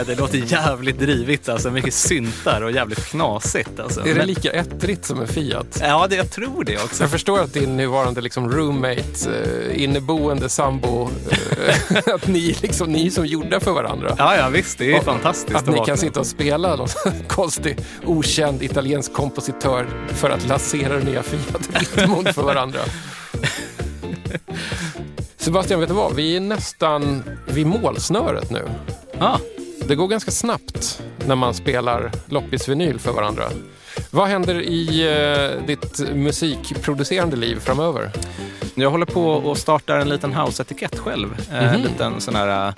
Eh, det låter jävligt drivigt alltså. Mycket syntar och jävligt knasigt alltså. Är det lika ettrigt som en Fiat? Ja, det, jag tror det också. Jag förstår att din nuvarande liksom roommate, eh, inneboende sambo, eh, att ni, liksom, ni är som gjorda för varandra. Ja, ja visst. Det är Och fantastiskt Att ni vakna. kan sitta och spela någon konstig, okänd italiensk kompositör för att lansera den nya Fiat Ritmon för varandra. Sebastian, vet du vad? Vi är nästan vid målsnöret nu. Ja. Det går ganska snabbt när man spelar loppisvinyl för varandra. Vad händer i eh, ditt musikproducerande liv framöver? Jag håller på och startar en liten house-etikett själv. Eh, En Mhm. liten sån här, eh,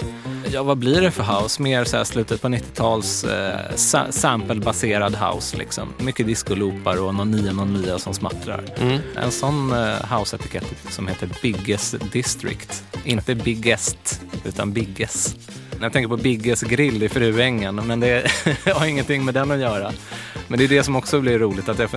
ja vad blir det för house? Mer så här slutet på 90-tals eh, sa- sample-baserad house liksom. Mycket discoloopar och någon 909 som smattrar. Mm. En sån eh, house-etikett som heter Biggest District. Inte Biggest, utan Bigges. Jag tänker på Bigges grill i Fruängen, men det har ingenting med den att göra. Men det är det som också blir roligt, att jag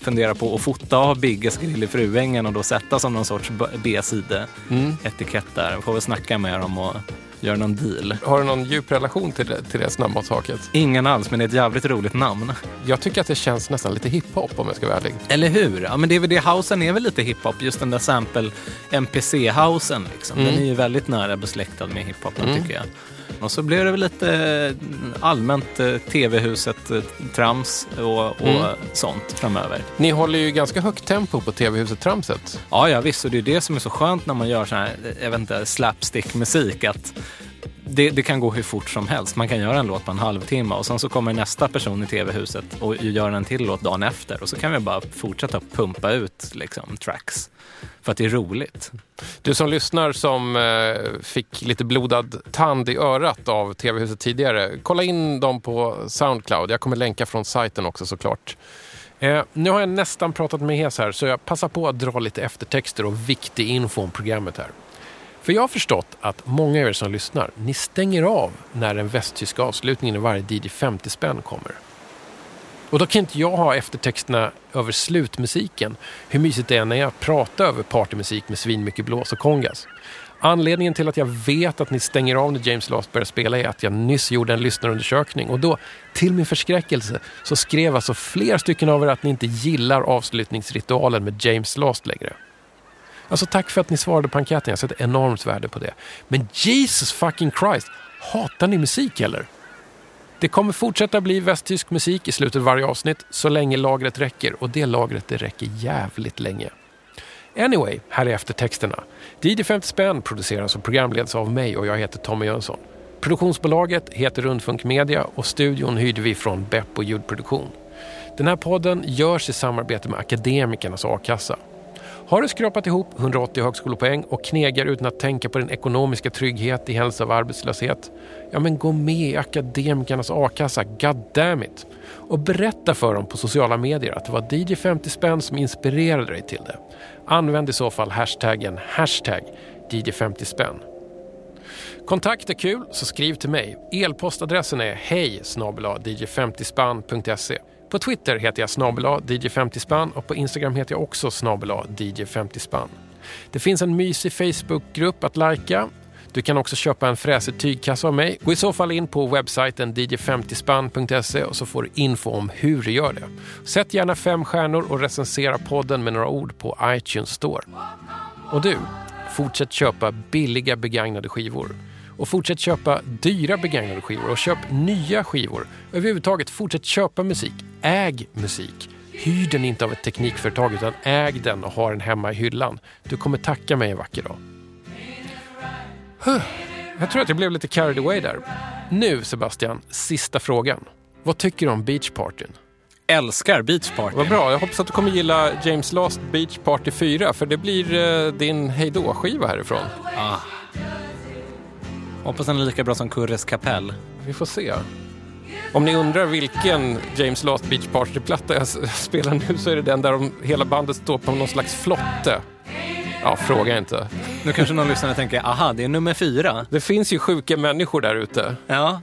funderar på att fota av Bigges grill i Fruängen och då sätta som någon sorts B-side-etikett där. Får väl snacka med dem och göra någon deal. Har du någon djup relation till det, till det snabbmatshaket? Ingen alls, men det är ett jävligt roligt namn. Jag tycker att det känns nästan lite hiphop om jag ska vara ärlig. Eller hur? Ja, men det är väl det, housen är väl lite hiphop, just den där sample MPC-housen. Liksom. Mm. Den är ju väldigt nära besläktad med hiphopen Mm. tycker jag. Och så blev det väl lite eh, allmänt eh, TV-huset-trams och, och Mm. sånt framöver. Ni håller ju ganska högt tempo på TV-huset Tramset. Ja, ja visst. Och det är det som är så skönt när man gör så här, jag vet inte, slapstick-musik. Att det, det kan gå hur fort som helst. Man kan göra en låt på en halvtimme och sen så kommer nästa person i tv-huset och gör en till låt dagen efter. Och så kan vi bara fortsätta pumpa ut liksom, tracks. För att det är roligt. Du som lyssnar som eh, fick lite blodad tand i örat av TV-huset tidigare, kolla in dem på Soundcloud. Jag kommer länka från sajten också såklart. Eh, nu har jag nästan pratat med Hes här så jag passar på att dra lite eftertexter och viktig info om programmet här. För jag har förstått att många av er som lyssnar, ni stänger av när den västtyska avslutningen i varje DJ 50 spänn kommer. Och då kan inte jag ha eftertexterna över slutmusiken, hur mysigt det är när jag pratar över partymusik med svinmycket blås och kongas. Anledningen till att jag vet att ni stänger av när James Last börjar spela är att jag nyss gjorde en lyssnarundersökning och då, till min förskräckelse, så skrev alltså fler stycken av er att ni inte gillar avslutningsritualen med James Last längre. Alltså tack för att ni svarade på enkäten, jag sätter enormt värde på det. Men Jesus fucking Christ, hatar ni musik eller? Det kommer fortsätta bli västtysk musik i slutet av varje avsnitt så länge lagret räcker och det lagret det räcker jävligt länge. Anyway, här är eftertexterna. DJ 50 spänn produceras och programleds av mig och jag heter Tommy Jönsson. Produktionsbolaget heter Rundfunk Media och studion hyrde vi från Beppo ljudproduktion. Den här podden görs i samarbete med Akademikernas a-kassa. Har du skrapat ihop 180 högskolepoäng och knegar utan att tänka på din ekonomiska trygghet i händelse av arbetslöshet? Ja, men gå med i Akademikernas a-kassa, goddammit! Och berätta för dem på sociala medier att det var DJ 50 spänn som inspirerade dig till det. Använd i så fall hashtaggen hashtag DJ 50 spänn. Kontakt är kul, så skriv till mig. E-postadressen är hej 50 spannse på Twitter heter jag snabela DJ50spann och på Instagram heter jag också snabela DJ50spann. Det finns en mysig Facebookgrupp att lajka. Du kan också köpa en fräsig tygkasse av mig. Gå i så fall in på webbsajten dj50spann.se och så får du info om hur du gör det. Sätt gärna fem stjärnor och recensera podden med några ord på iTunes Store. Och du, fortsätt köpa billiga begagnade skivor. Och fortsätt köpa dyra begagnade skivor och köp nya skivor. Överhuvudtaget, fortsätt köpa musik. Äg musik. Hyr den inte av ett teknikföretag utan äg den och ha den hemma i hyllan. Du kommer tacka mig en vacker dag. Huh. Jag tror att jag blev lite carried away där. Nu Sebastian, sista frågan. Vad tycker du om beachpartyn? Älskar Beach Party. Vad bra, jag hoppas att du kommer gilla James Last Beach Party 4 för det blir eh, din hejdå-skiva härifrån. Ah. Hoppas den är lika bra som Kurres kapell. Vi får se. Om ni undrar vilken James Last Beach Party-platta jag spelar nu så är det den där de, hela bandet står på någon slags flotte. Ja, fråga inte. Nu kanske någon lyssnare tänker, aha, det är nummer fyra. Det finns ju sjuka människor där ute. Ja.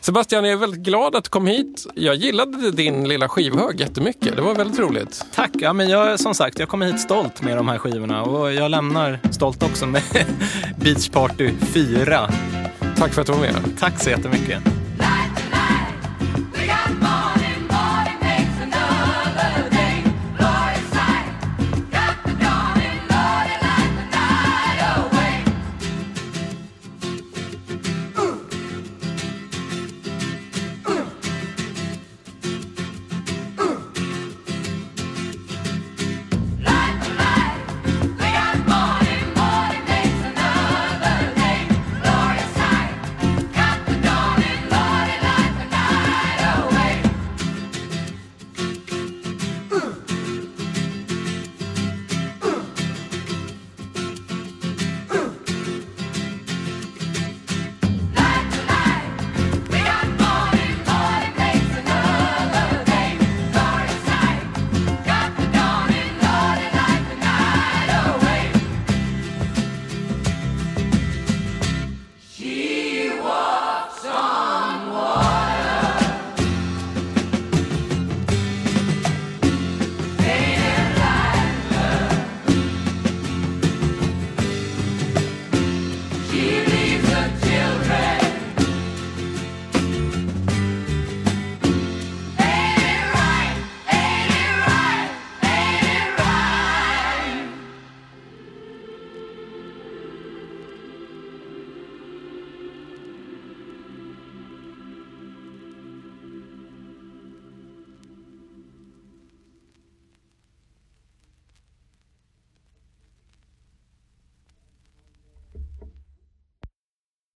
Sebastian, jag är väldigt glad att du kom hit. Jag gillade din lilla skivhög jättemycket. Det var väldigt roligt. Tack. Ja, men jag, som sagt, jag kommer hit stolt med de här skivorna och jag lämnar stolt också med Beach Party 4. Tack för att du var med. Tack så jättemycket.